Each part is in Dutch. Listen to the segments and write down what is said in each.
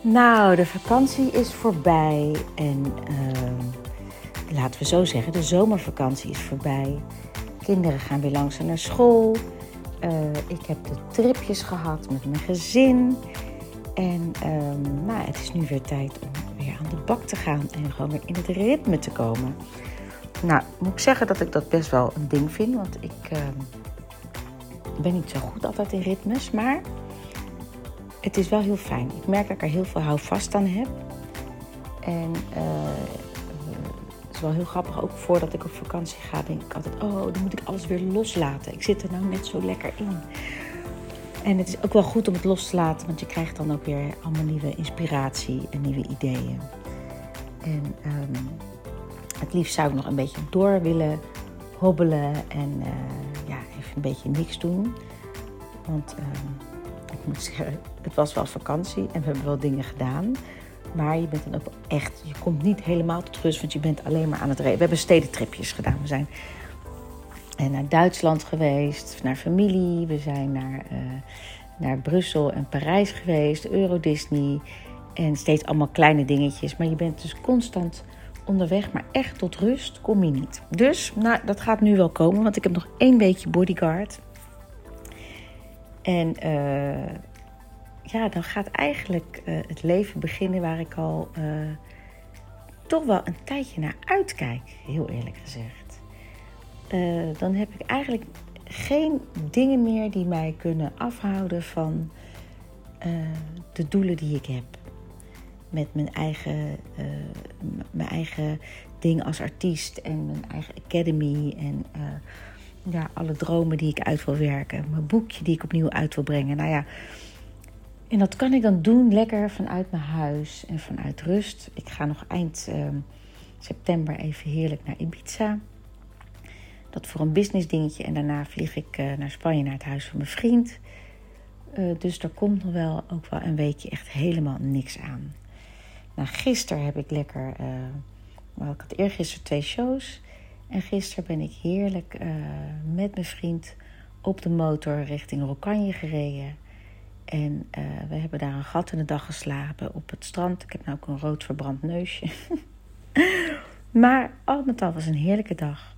Nou, de vakantie is voorbij en uh, laten we zo zeggen, de zomervakantie is voorbij. Kinderen gaan weer langzaam naar school. Uh, ik heb de tripjes gehad met mijn gezin. En um, nou, het is nu weer tijd om weer aan de bak te gaan en gewoon weer in het ritme te komen. Nou, moet ik zeggen dat ik dat best wel een ding vind, want ik uh, ben niet zo goed altijd in ritmes, maar het is wel heel fijn. Ik merk dat ik er heel veel houvast aan heb. En uh, het is wel heel grappig, ook voordat ik op vakantie ga, denk ik altijd: oh, dan moet ik alles weer loslaten. Ik zit er nou net zo lekker in. En het is ook wel goed om het los te laten, want je krijgt dan ook weer allemaal nieuwe inspiratie en nieuwe ideeën. En um, het liefst zou ik nog een beetje door willen hobbelen en uh, ja, even een beetje niks doen. Want ik moet zeggen, het was wel vakantie en we hebben wel dingen gedaan. Maar je bent dan ook echt, je komt niet helemaal tot rust, want je bent alleen maar aan het rijden. We hebben stedentripjes gedaan. We zijn naar Duitsland geweest, naar familie. We zijn naar, uh, naar Brussel en Parijs geweest, Euro Disney. En steeds allemaal kleine dingetjes. Maar je bent dus constant onderweg, maar echt tot rust kom je niet. Dus, nou, dat gaat nu wel komen, want ik heb nog één weekje bodyguard. En uh, ja, dan gaat eigenlijk uh, het leven beginnen waar ik al uh, toch wel een tijdje naar uitkijk, heel eerlijk gezegd. dan heb ik eigenlijk geen dingen meer die mij kunnen afhouden van de doelen die ik heb. Met mijn eigen, mijn eigen ding als artiest en mijn eigen academy en ja, alle dromen die ik uit wil werken. Mijn boekje die ik opnieuw uit wil brengen. Nou ja, en dat kan ik dan doen lekker vanuit mijn huis en vanuit rust. Ik ga nog eind uh, september even heerlijk naar Ibiza. Dat voor een business dingetje. En daarna vlieg ik uh, naar Spanje, naar het huis van mijn vriend. Uh, dus er komt nog wel ook wel een weekje echt helemaal niks aan. Nou, gisteren heb ik lekker... Uh, ik had eergisteren twee shows. En gisteren ben ik heerlijk uh, met mijn vriend op de motor richting Rokanje gereden. En uh, we hebben daar een gat in de dag geslapen op het strand. Ik heb nou ook een rood verbrand neusje. maar al met al was een heerlijke dag.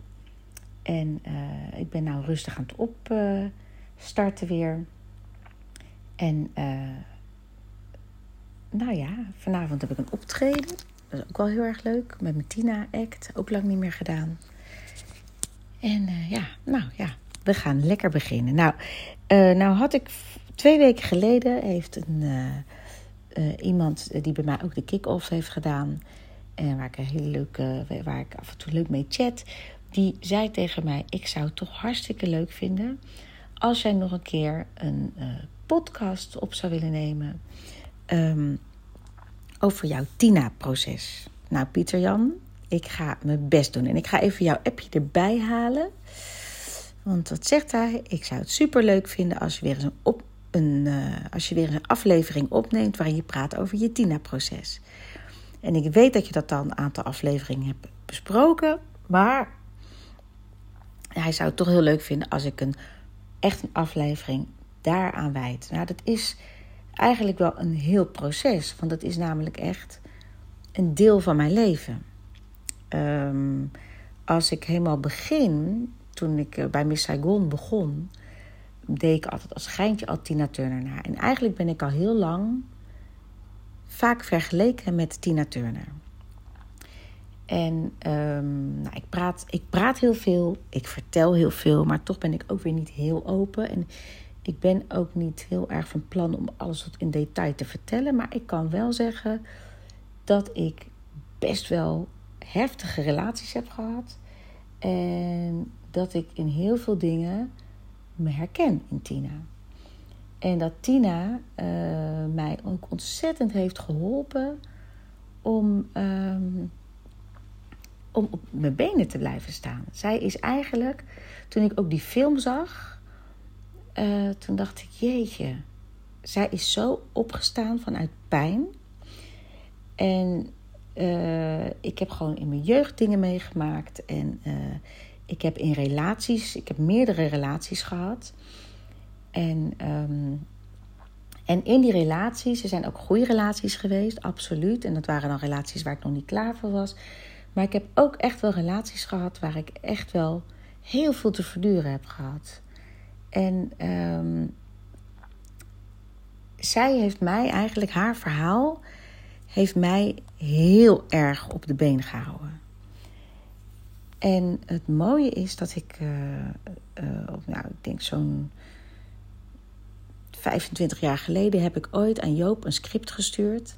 En uh, ik ben nou rustig aan het opstarten weer. En nou ja, vanavond heb ik een optreden. Dat is ook wel heel erg leuk. Met mijn Tina Act. Ook lang niet meer gedaan. En uh, ja, nou ja, we gaan lekker beginnen. Nou, uh, nou had ik twee weken geleden heeft een, uh, iemand die bij mij ook de kick-off heeft gedaan. En waar ik een hele leuke, waar ik af en toe leuk mee chat. Die zei tegen mij: Ik zou het toch hartstikke leuk vinden als jij nog een keer een podcast op zou willen nemen. Um, over jouw Tina-proces. Nou, Pieter Jan, ik ga mijn best doen. En ik ga even jouw appje erbij halen. Want wat zegt hij? Ik zou het super leuk vinden als je weer eens een, op, een, uh, als je weer een aflevering opneemt waarin je praat over je Tina-proces. En ik weet dat je dat dan een aantal afleveringen hebt besproken. Maar hij zou het toch heel leuk vinden als ik een echt een aflevering daaraan wijd. Nou, dat is eigenlijk wel een heel proces. Want dat is namelijk echt een deel van mijn leven. Um, als ik helemaal begin, toen ik eh, bij Miss Saigon begon, deed ik altijd als geintje al Tina Turner na. En eigenlijk ben ik al heel lang vaak vergeleken met Tina Turner. En um, nou, ik, praat, ik praat heel veel, ik vertel heel veel, maar toch ben ik ook weer niet heel open. En ik ben ook niet heel erg van plan om alles tot in detail te vertellen. Maar ik kan wel zeggen dat ik best wel heftige relaties heb gehad. En dat ik in heel veel dingen me herken in Tina. En dat Tina uh, mij ook ontzettend heeft geholpen om, um, om op mijn benen te blijven staan. Zij is eigenlijk, toen ik ook die film zag, uh, toen dacht ik, jeetje, zij is zo opgestaan vanuit pijn. En uh, ik heb gewoon in mijn jeugd dingen meegemaakt. En uh, ik heb in relaties, ik heb meerdere relaties gehad. En, um, En in die relaties, er zijn ook goede relaties geweest, absoluut. En dat waren dan relaties waar ik nog niet klaar voor was. Maar ik heb ook echt wel relaties gehad waar ik echt wel heel veel te verduren heb gehad. En ehm, zij heeft mij eigenlijk, haar verhaal, heeft mij heel erg op de been gehouden. En het mooie is dat ik, uh, uh, nou, ik denk zo'n 25 jaar geleden heb ik ooit aan Joop een script gestuurd.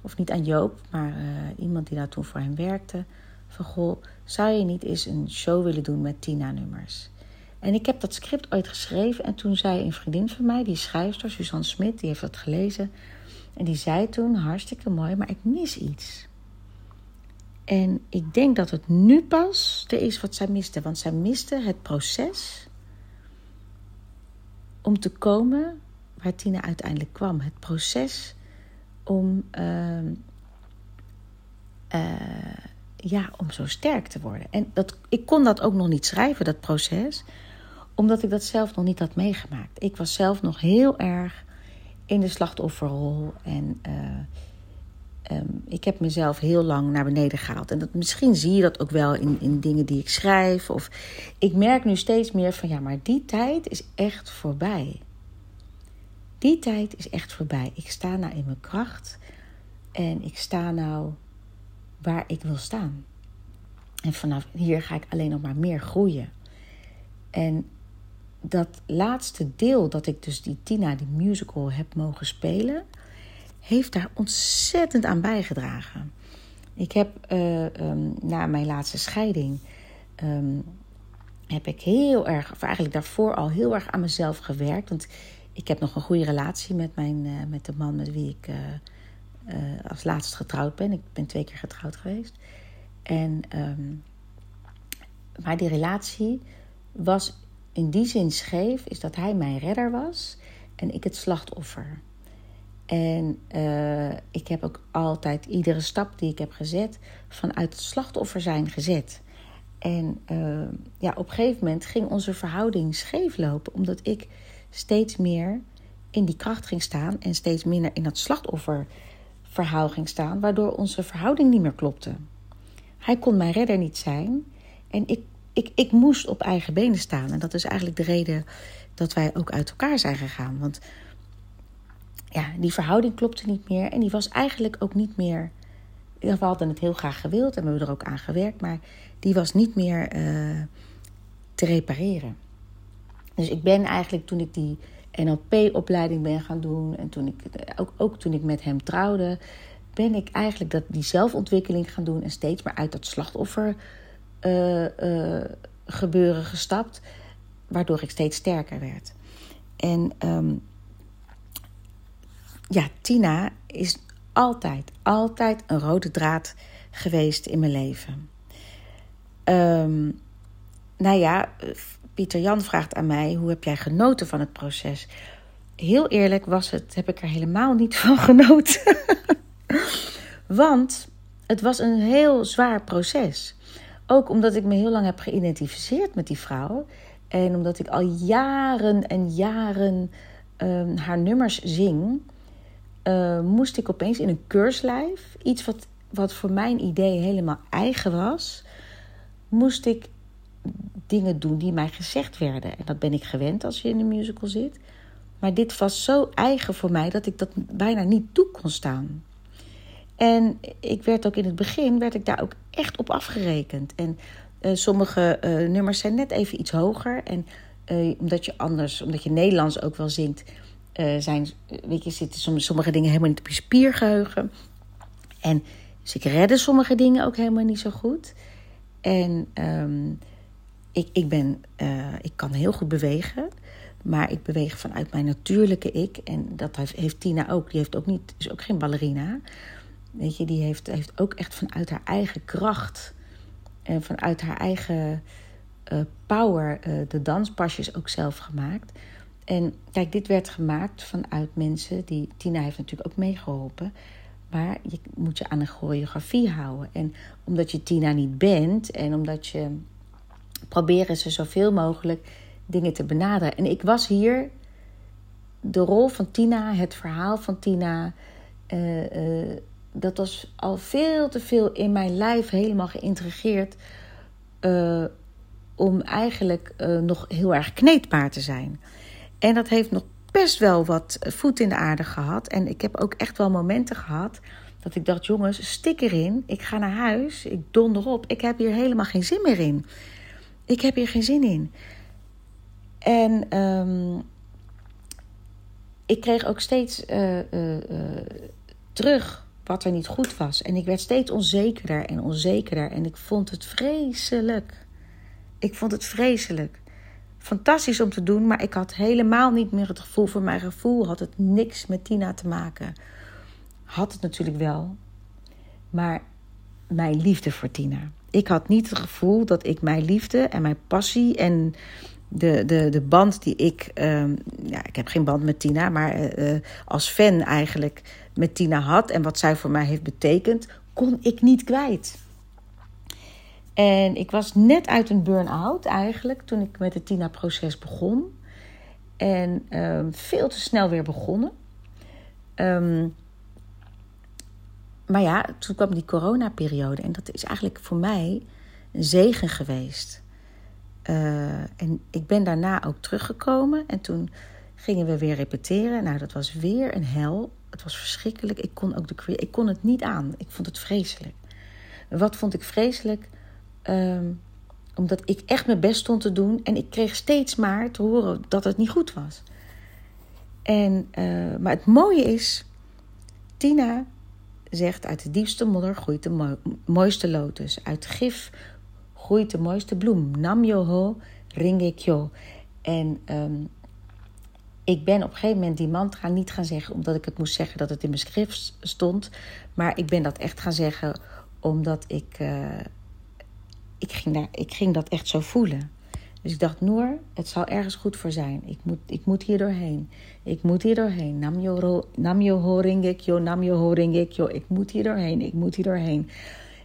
Of niet aan Joop, maar uh, iemand die daar toen voor hem werkte. Van goh, zou je niet eens een show willen doen met Tina-nummers? En ik heb dat script ooit geschreven. En toen zei een vriendin van mij, die schrijfster, Suzanne Smit, die heeft dat gelezen. En die zei toen, hartstikke mooi, maar ik mis iets. En ik denk dat het nu pas er is wat zij miste. Want zij miste het proces om te komen waar Tina uiteindelijk kwam. Het proces om, uh, uh, ja, om zo sterk te worden. En dat, ik kon dat ook nog niet schrijven, dat proces, omdat ik dat zelf nog niet had meegemaakt. Ik was zelf nog heel erg in de slachtofferrol en uh, um, ik heb mezelf heel lang naar beneden gehaald. En dat, misschien zie je dat ook wel in, in dingen die ik schrijf. Of ik merk nu steeds meer van ja, maar die tijd is echt voorbij. Die tijd is echt voorbij. Ik sta nou in mijn kracht en ik sta nou waar ik wil staan. En vanaf hier ga ik alleen nog maar meer groeien. En dat laatste deel dat ik dus die Tina, die musical, heb mogen spelen, heeft daar ontzettend aan bijgedragen. Ik heb uh, um, na mijn laatste scheiding. Um, heb ik heel erg, of eigenlijk daarvoor al heel erg aan mezelf gewerkt. Want ik heb nog een goede relatie met, mijn, uh, met de man met wie ik uh, als laatst getrouwd ben. Ik ben twee keer getrouwd geweest. En, um, maar die relatie was in die zin scheef, is dat hij mijn redder was en ik het slachtoffer. En ik heb ook altijd iedere stap die ik heb gezet vanuit het slachtoffer zijn gezet. En ja, op een gegeven moment ging onze verhouding scheef lopen, omdat ik steeds meer in die kracht ging staan en steeds minder in dat slachtofferverhaal ging staan, waardoor onze verhouding niet meer klopte. Hij kon mijn redder niet zijn en ik, ik, ik moest op eigen benen staan. En dat is eigenlijk de reden dat wij ook uit elkaar zijn gegaan. Want ja, die verhouding klopte niet meer en die was eigenlijk ook niet meer. We hadden het heel graag gewild en we hebben er ook aan gewerkt, maar die was niet meer uh, te repareren. Dus ik ben eigenlijk toen ik die NLP-opleiding ben gaan doen en toen ik, ook, ook toen ik met hem trouwde, ben ik eigenlijk dat, die zelfontwikkeling gaan doen en steeds meer uit dat slachtoffer uh, uh, gebeuren gestapt, waardoor ik steeds sterker werd. En um, ja, Tina is altijd, altijd een rode draad geweest in mijn leven. Um, nou ja, Pieter Jan vraagt aan mij: hoe heb jij genoten van het proces? Heel eerlijk was het, heb ik er helemaal niet van genoten. Want het was een heel zwaar proces. Ook omdat ik me heel lang heb geïdentificeerd met die vrouw. En omdat ik al jaren en jaren uh, haar nummers zing, uh, moest ik opeens in een keurslijf, iets wat, wat voor mijn idee helemaal eigen was, moest ik dingen doen die mij gezegd werden. En dat ben ik gewend als je in een musical zit. Maar dit was zo eigen voor mij dat ik dat bijna niet toe kon staan. En ik werd ook in het begin werd ik daar ook echt op afgerekend. En uh, sommige uh, nummers zijn net even iets hoger. En uh, omdat je anders, omdat je Nederlands ook wel zingt, zijn, weet je, zitten sommige dingen helemaal niet op je spiergeheugen. En dus ik redde sommige dingen ook helemaal niet zo goed. En um, ik, ik, ben, ik kan heel goed bewegen. Maar ik beweeg vanuit mijn natuurlijke ik. En dat heeft Tina ook. Die heeft ook niet, is ook geen ballerina. Weet je, die heeft, heeft ook echt vanuit haar eigen kracht. En vanuit haar eigen uh, power uh, de danspasjes ook zelf gemaakt. En kijk, dit werd gemaakt vanuit mensen die. Tina heeft natuurlijk ook meegeholpen. Maar je moet je aan een choreografie houden. En omdat je Tina niet bent en omdat je proberen ze zoveel mogelijk dingen te benaderen. En ik was hier de rol van Tina, het verhaal van Tina, uh, dat was al veel te veel in mijn lijf helemaal geïntegreerd. Uh, om eigenlijk nog heel erg kneedbaar te zijn. En dat heeft nog best wel wat voet in de aarde gehad. En ik heb ook echt wel momenten gehad dat ik dacht: jongens, stik erin. Ik ga naar huis. Ik donder op. Ik heb hier helemaal geen zin meer in. Ik heb hier geen zin in. En um, ik kreeg ook steeds uh, terug wat er niet goed was. En ik werd steeds onzekerder en onzekerder. En ik vond het vreselijk. Ik vond het vreselijk. Fantastisch om te doen, maar ik had helemaal niet meer het gevoel. Voor mijn gevoel had het niks met Tina te maken. Had het natuurlijk wel. Maar mijn liefde voor Tina. Ik had niet het gevoel dat ik mijn liefde en mijn passie en de, de, de band die ik. Um, ja, ik heb geen band met Tina, maar uh, als fan eigenlijk met Tina had en wat zij voor mij heeft betekend, kon ik niet kwijt. En ik was net uit een burn-out eigenlijk toen ik met het Tina-proces begon. En um, veel te snel weer begonnen. Um, maar ja, toen kwam die coronaperiode en dat is eigenlijk voor mij een zegen geweest. Uh, en ik ben daarna ook teruggekomen en toen gingen we weer repeteren. Nou, dat was weer een hel. Het was verschrikkelijk. Ik kon, ook de, ik kon het niet aan. Ik vond het vreselijk. Wat vond ik vreselijk? Um, omdat ik echt mijn best stond te doen en ik kreeg steeds maar te horen dat het niet goed was. En, uh, maar het mooie is, Tina zegt: uit de diepste modder groeit de mo mooiste lotus. Uit gif groeit de mooiste bloem. Nam yoho, ringekyo. En um, ik ben op een gegeven moment die mantra niet gaan zeggen omdat ik het moest zeggen dat het in mijn schrift stond. Maar ik ben dat echt gaan zeggen omdat ik, uh, ik, ging, daar, ik ging dat echt zo voelen. Dus ik dacht, Noor, het zal ergens goed voor zijn. Ik moet, ik moet hier doorheen. Ik moet hier doorheen. Nam yo, nam yo horingekyo, nam yo horingekyo. Ik moet hier doorheen, ik moet hier doorheen.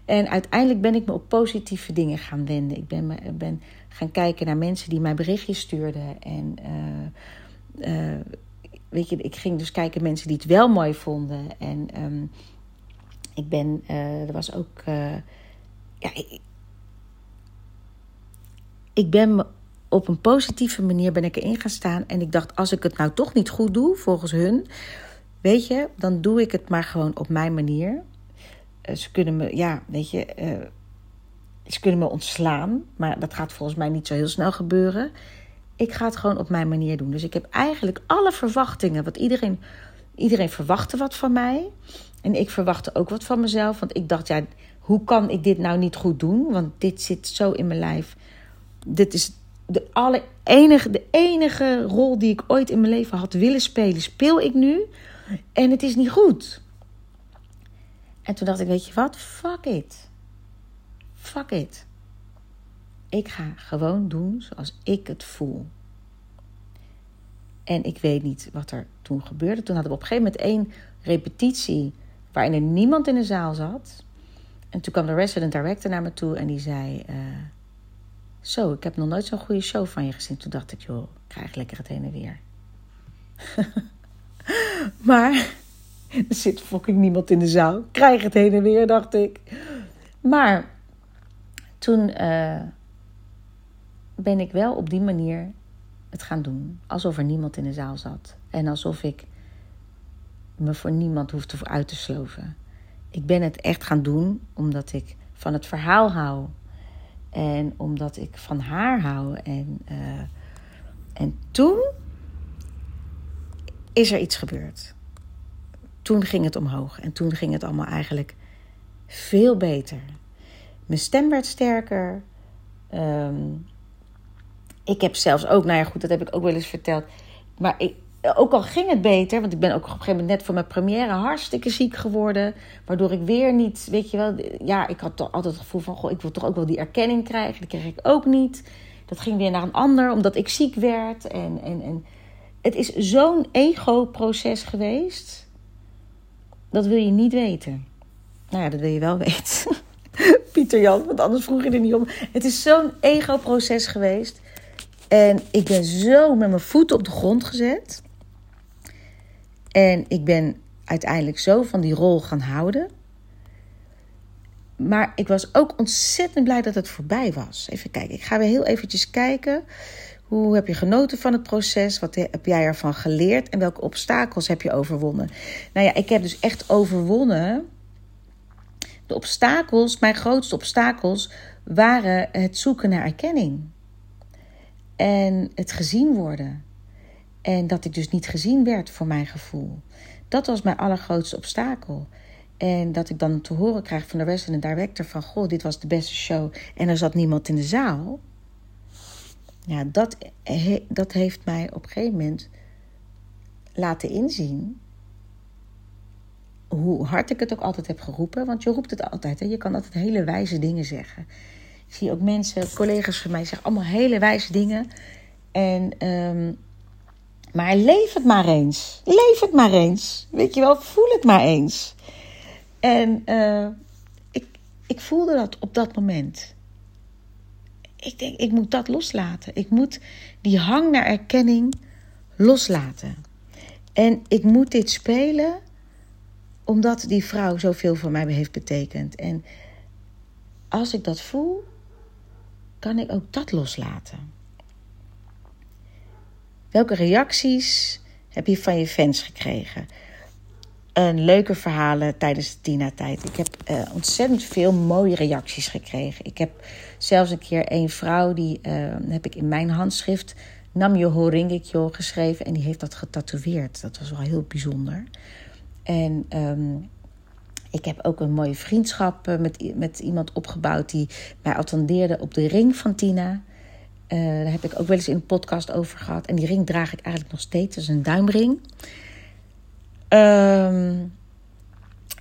En uiteindelijk ben ik me op positieve dingen gaan wenden. Ik ben, ben gaan kijken naar mensen die mij berichtjes stuurden. En uh, uh, weet je, ik ging dus kijken mensen die het wel mooi vonden. En um, ik ben, uh, er was ook, ja, ik, ik ben op een positieve manier ben ik erin gaan staan. En ik dacht, als ik het nou toch niet goed doe, volgens hun, weet je, dan doe ik het maar gewoon op mijn manier. Ze kunnen me, ja, weet je, ze kunnen me ontslaan. Maar dat gaat volgens mij niet zo heel snel gebeuren. Ik ga het gewoon op mijn manier doen. Dus ik heb eigenlijk alle verwachtingen. Wat iedereen, iedereen verwachtte wat van mij. En ik verwachtte ook wat van mezelf. Want ik dacht, ja, hoe kan ik dit nou niet goed doen? Want dit zit zo in mijn lijf dit is de, alle enige, de enige rol die ik ooit in mijn leven had willen spelen, speel ik nu. En het is niet goed. En toen dacht ik, weet je wat? Fuck it. Fuck it. Ik ga gewoon doen zoals ik het voel. En ik weet niet wat er toen gebeurde. Toen hadden we op een gegeven moment één repetitie waarin er niemand in de zaal zat. En toen kwam de resident director naar me toe en die zei... Uh, zo, ik heb nog nooit zo'n goede show van je gezien. Toen dacht ik, joh, krijg lekker het heen en weer. maar er zit fucking niemand in de zaal. krijg het heen en weer, dacht ik. Maar toen uh, ben ik wel op die manier het gaan doen. Alsof er niemand in de zaal zat. En alsof ik me voor niemand hoefde uit te sloven. Ik ben het echt gaan doen omdat ik van het verhaal hou. En omdat ik van haar hou. En, uh, en toen is er iets gebeurd. Toen ging het omhoog. En toen ging het allemaal eigenlijk veel beter. Mijn stem werd sterker. Um, ik heb zelfs ook, nou ja, goed, dat heb ik ook wel eens verteld. Maar ik, ook al ging het beter, want ik ben ook op een gegeven moment net voor mijn première hartstikke ziek geworden. Waardoor ik weer niet, weet je wel, ja, ik had toch altijd het gevoel van, goh, ik wil toch ook wel die erkenning krijgen. Die kreeg ik ook niet. Dat ging weer naar een ander, omdat ik ziek werd. En, en, en het is zo'n ego-proces geweest. Dat wil je niet weten. Nou ja, dat wil je wel weten. Pieter Jan, want anders vroeg je er niet om. Het is zo'n ego-proces geweest. En ik ben zo met mijn voeten op de grond gezet. En ik ben uiteindelijk zo van die rol gaan houden. Maar ik was ook ontzettend blij dat het voorbij was. Even kijken, ik ga weer heel eventjes kijken. Hoe heb je genoten van het proces? Wat heb jij ervan geleerd? En welke obstakels heb je overwonnen? Nou ja, ik heb dus echt overwonnen. De obstakels, mijn grootste obstakels, waren het zoeken naar erkenning. En het gezien worden. En dat ik dus niet gezien werd voor mijn gevoel. Dat was mijn allergrootste obstakel. En dat ik dan te horen krijg van de resident director van... goh, dit was de beste show en er zat niemand in de zaal. Ja, dat, dat heeft mij op een gegeven moment laten inzien... hoe hard ik het ook altijd heb geroepen. Want je roept het altijd, hè? je kan altijd hele wijze dingen zeggen. Ik zie ook mensen, collega's van mij zeggen allemaal hele wijze dingen. En... Um, maar leef het maar eens. Leef het maar eens. Weet je wel, voel het maar eens. En uh, ik, ik voelde dat op dat moment. Ik denk, ik moet dat loslaten. Ik moet die hang naar erkenning loslaten. En ik moet dit spelen omdat die vrouw zoveel voor mij heeft betekend. En als ik dat voel, kan ik ook dat loslaten. Welke reacties heb je van je fans gekregen? Een leuke verhalen tijdens de Tina-tijd. Ik heb uh, ontzettend veel mooie reacties gekregen. Ik heb zelfs een keer een vrouw, die uh, heb ik in mijn handschrift... Nam je Horingikyo geschreven en die heeft dat getatoeëerd. Dat was wel heel bijzonder. En um, ik heb ook een mooie vriendschap eh, met, met iemand opgebouwd... die mij attendeerde op de ring van Tina... Uh, daar heb ik ook wel eens in een podcast over gehad. En die ring draag ik eigenlijk nog steeds. Dat is een duimring. Um,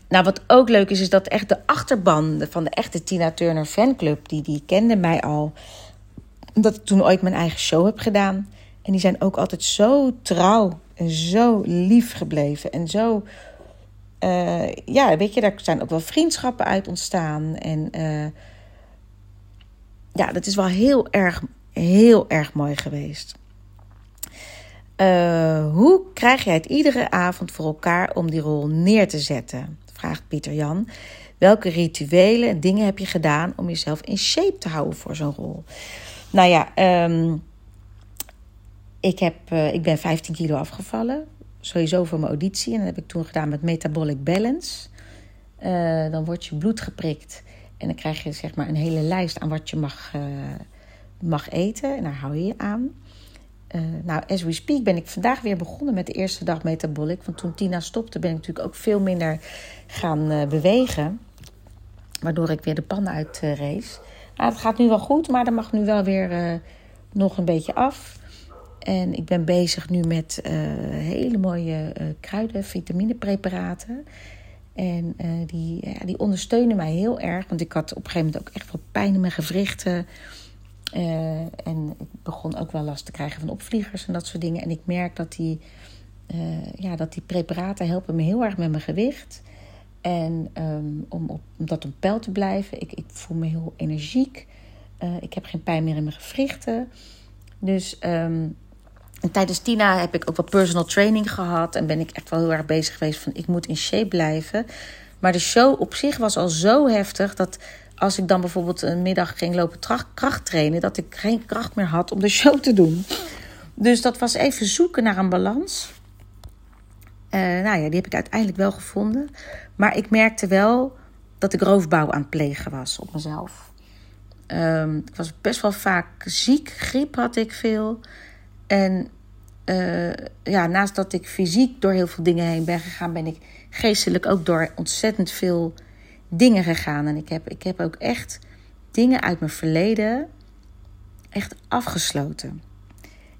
nou, wat ook leuk is, is dat echt de achterban van de echte Tina Turner fanclub... die, die kende mij al. Dat ik toen ooit mijn eigen show heb gedaan. En die zijn ook altijd zo trouw en zo lief gebleven. En zo... Uh, ja, weet je, daar zijn ook wel vriendschappen uit ontstaan. En... Uh, ja, dat is wel heel erg heel erg mooi geweest. Uh, hoe krijg jij het iedere avond voor elkaar om die rol neer te zetten? Vraagt Pieter Jan. Welke rituelen en dingen heb je gedaan om jezelf in shape te houden voor zo'n rol? Nou ja, um, ik, heb, ik ben 15 kilo afgevallen. Sowieso voor mijn auditie. En dat heb ik toen gedaan met Metabolic Balance. Uh, dan wordt je bloed geprikt. En dan krijg je zeg maar een hele lijst aan wat je mag mag eten. En daar hou je je aan. Uh, nou, as we speak ben ik vandaag weer begonnen met de eerste dag metabolic. Want toen Tina stopte ben ik natuurlijk ook veel minder gaan bewegen. Waardoor ik weer de pan uit race. Nou, het gaat nu wel goed, maar er mag nu wel weer nog een beetje af. En ik ben bezig nu met hele mooie kruiden, vitaminepreparaten. En die, ja, die ondersteunen mij heel erg. Want ik had op een gegeven moment ook echt wel pijn in mijn gewrichten. Uh, en ik begon ook wel last te krijgen van opvliegers en dat soort dingen. En ik merk dat die, uh, ja, dat die preparaten helpen me heel erg met mijn gewicht. En um, om, om dat op peil te blijven. Ik, ik voel me heel energiek. Uh, ik heb geen pijn meer in mijn gewrichten. Dus um, en tijdens Tina heb ik ook wat personal training gehad. En ben ik echt wel heel erg bezig geweest van ik moet in shape blijven. Maar de show op zich was al zo heftig dat als ik dan bijvoorbeeld een middag ging lopen kracht trainen, dat ik geen kracht meer had om de show te doen. Dus dat was even zoeken naar een balans. Uh, nou ja, die heb ik uiteindelijk wel gevonden. Maar ik merkte wel dat ik roofbouw aan het plegen was op mezelf. Um, ik was best wel vaak ziek, griep had ik veel. En uh, ja, naast dat ik fysiek door heel veel dingen heen ben gegaan, ben ik geestelijk ook door ontzettend veel dingen gegaan. En ik heb, ik heb ook echt dingen uit mijn verleden echt afgesloten.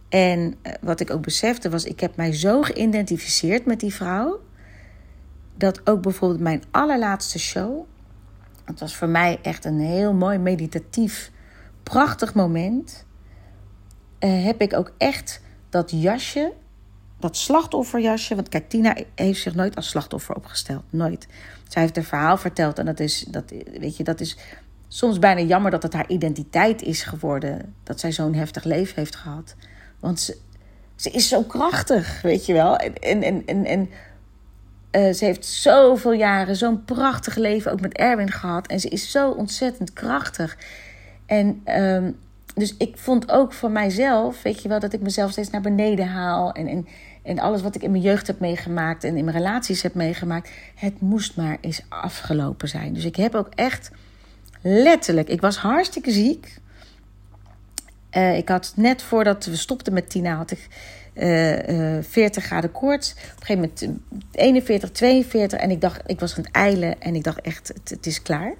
En eh, wat ik ook besefte was, ik heb mij zo geïdentificeerd met die vrouw. Dat ook bijvoorbeeld mijn allerlaatste show. Het was voor mij echt een heel mooi meditatief, prachtig moment. Uh, heb ik ook echt dat jasje dat slachtofferjasje. Want kijk, Tina heeft zich nooit als slachtoffer opgesteld. Nooit. Zij heeft een verhaal verteld. En dat is, dat, weet je, dat is soms bijna jammer dat het haar identiteit is geworden. Dat zij zo'n heftig leven heeft gehad. Want ze, ze is zo krachtig, weet je wel. En, en, en, en, uh, ze heeft zoveel jaren zo'n prachtig leven ook met Erwin gehad. En ze is zo ontzettend krachtig. En ehm, dus ik vond ook voor mijzelf, weet je wel, dat ik mezelf steeds naar beneden haal. En, en, en alles wat ik in mijn jeugd heb meegemaakt en in mijn relaties heb meegemaakt. Het moest maar eens afgelopen zijn. Dus ik heb ook echt letterlijk, ik was hartstikke ziek. Uh, ik had net voordat we stopten met Tina, had ik uh, uh, 40 graden koorts. Op een gegeven moment 41, 42. En ik dacht, ik was aan het eilen en ik dacht echt, het is klaar.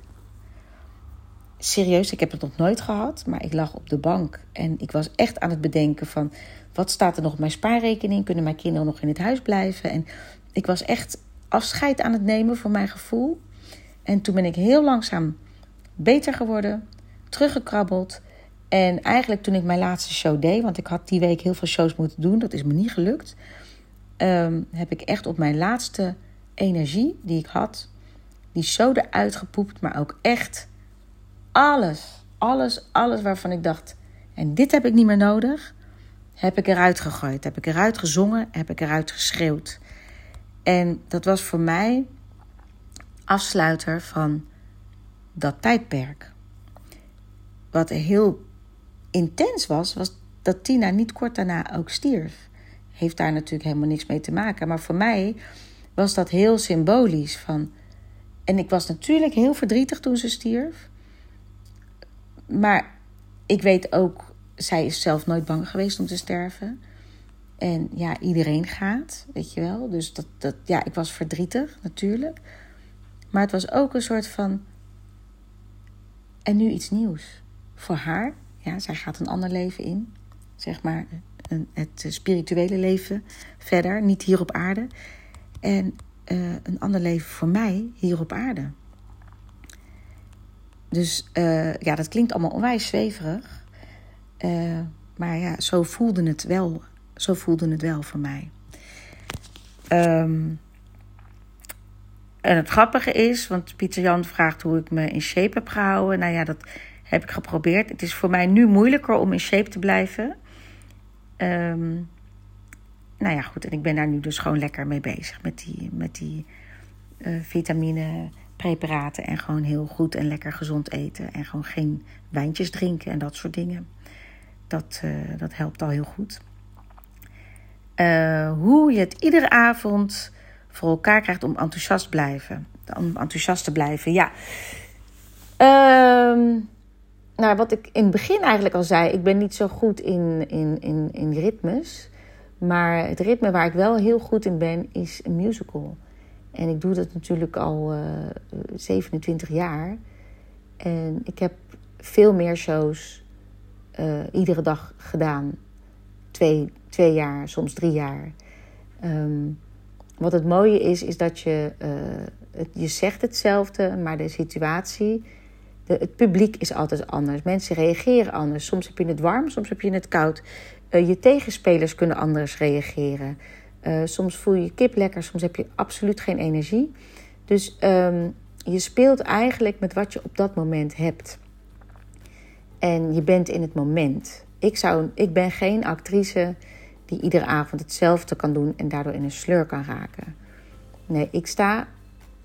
Serieus, ik heb het nog nooit gehad. Maar ik lag op de bank en ik was echt aan het bedenken van... wat staat er nog op mijn spaarrekening? Kunnen mijn kinderen nog in het huis blijven? En ik was echt afscheid aan het nemen voor mijn gevoel. En toen ben ik heel langzaam beter geworden, teruggekrabbeld... En eigenlijk toen ik mijn laatste show deed, want ik had die week heel veel shows moeten doen, dat is me niet gelukt. Um, heb ik echt op mijn laatste energie die ik had, die show eruit gepoept, maar ook echt alles, alles, alles waarvan ik dacht, en dit heb ik niet meer nodig, heb ik eruit gegooid. Heb ik eruit gezongen, heb ik eruit geschreeuwd. En dat was voor mij afsluiter van dat tijdperk. Wat heel intens was, was dat Tina niet kort daarna ook stierf. Heeft daar natuurlijk helemaal niks mee te maken. Maar voor mij was dat heel symbolisch. Van... En ik was natuurlijk heel verdrietig toen ze stierf. Maar ik weet ook, zij is zelf nooit bang geweest om te sterven. En ja, iedereen gaat, weet je wel. Dus dat, dat, ja, ik was verdrietig natuurlijk. Maar het was ook een soort van. En nu iets nieuws. Voor haar ja, zij gaat een ander leven in, zeg maar een, het spirituele leven verder, niet hier op aarde. En uh, een ander leven voor mij hier op aarde. Dus uh, ja, dat klinkt allemaal onwijs zweverig. Uh, maar ja, zo voelde het wel. Zo voelde het wel voor mij. Um, en het grappige is, want Pieter Jan vraagt hoe ik me in shape heb gehouden. Nou ja, dat heb ik geprobeerd. Het is voor mij nu moeilijker om in shape te blijven. Um, nou ja, goed. En ik ben daar nu dus gewoon lekker mee bezig. Met die, met die uh, vitamine preparaten. En gewoon heel goed en lekker gezond eten. En gewoon geen wijntjes drinken en dat soort dingen. Dat, uh, dat helpt al heel goed. Uh, hoe je het iedere avond voor elkaar krijgt om enthousiast, blijven, om enthousiast te blijven. Ja. Um, nou, wat ik in het begin eigenlijk al zei, ik ben niet zo goed in, in, in, in ritmes. Maar het ritme waar ik wel heel goed in ben, is een musical. En ik doe dat natuurlijk al uh, eh, 27 jaar. En ik heb veel meer shows uh, iedere dag gedaan. Twee, twee jaar, soms drie jaar. Um, wat het mooie is, is dat je, het, je zegt hetzelfde, maar de situatie de, het publiek is altijd anders. Mensen reageren anders. Soms heb je het warm, soms heb je het koud. Uh, je tegenspelers kunnen anders reageren. Uh, soms voel je je kip lekker, soms heb je absoluut geen energie. Dus um, je speelt eigenlijk met wat je op dat moment hebt. En je bent in het moment. Ik, zou, ik ben geen actrice die iedere avond hetzelfde kan doen en daardoor in een sleur kan raken. Nee, ik sta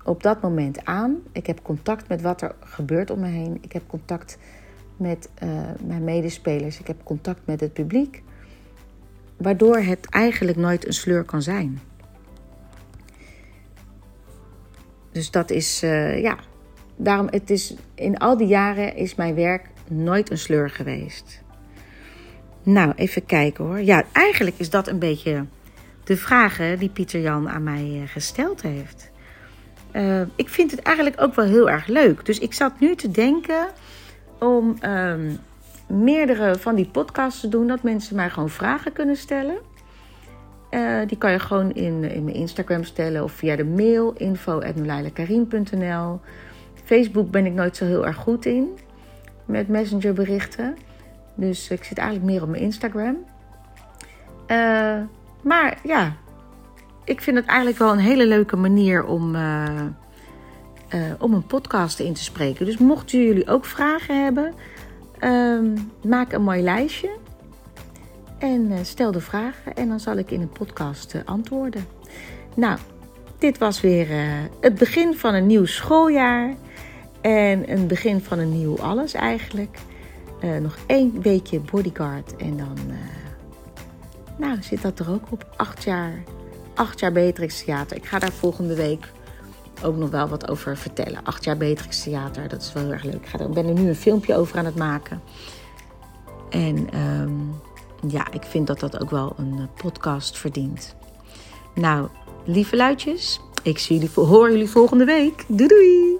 op dat moment aan. Ik heb contact met wat er gebeurt om me heen. Ik heb contact met uh, mijn medespelers. Ik heb contact met het publiek. Waardoor het eigenlijk nooit een sleur kan zijn. Dus dat is, uh, ja. Daarom, het is, in al die jaren is mijn werk nooit een sleur geweest. Nou, even kijken hoor. Ja, eigenlijk is dat een beetje de vragen die Pieter Jan aan mij eh, gesteld heeft. Uh, ik vind het eigenlijk ook wel heel erg leuk. Dus ik zat nu te denken om um, meerdere van die podcasts doen. Dat mensen mij gewoon vragen kunnen stellen. Uh, die kan je gewoon in, in mijn Instagram stellen of via de mail info.nulailakarim.nl. Facebook ben ik nooit zo heel erg goed in met messengerberichten. Dus ik zit eigenlijk meer op mijn Instagram. Uh, maar ja, ik vind het eigenlijk wel een hele leuke manier om, uh, om een podcast in te spreken. Dus mochten jullie ook vragen hebben, uh, maak een mooi lijstje. En uh, stel de vragen en dan zal ik in een podcast antwoorden. Nou, dit was weer uh, het begin van een nieuw schooljaar. En een begin van een nieuw alles eigenlijk. Nog één weekje bodyguard en dan nou, zit dat er ook op. Acht jaar, acht jaar Beatrix Theater. Ik ga daar volgende week ook nog wel wat over vertellen. Acht jaar Beatrix Theater, dat is wel heel erg leuk. Ik ga er, ben er nu een filmpje over aan het maken. En um, ja, ik vind dat dat ook wel een podcast verdient. Nou, lieve luidjes, ik zie jullie, hoor jullie volgende week. Doei doei!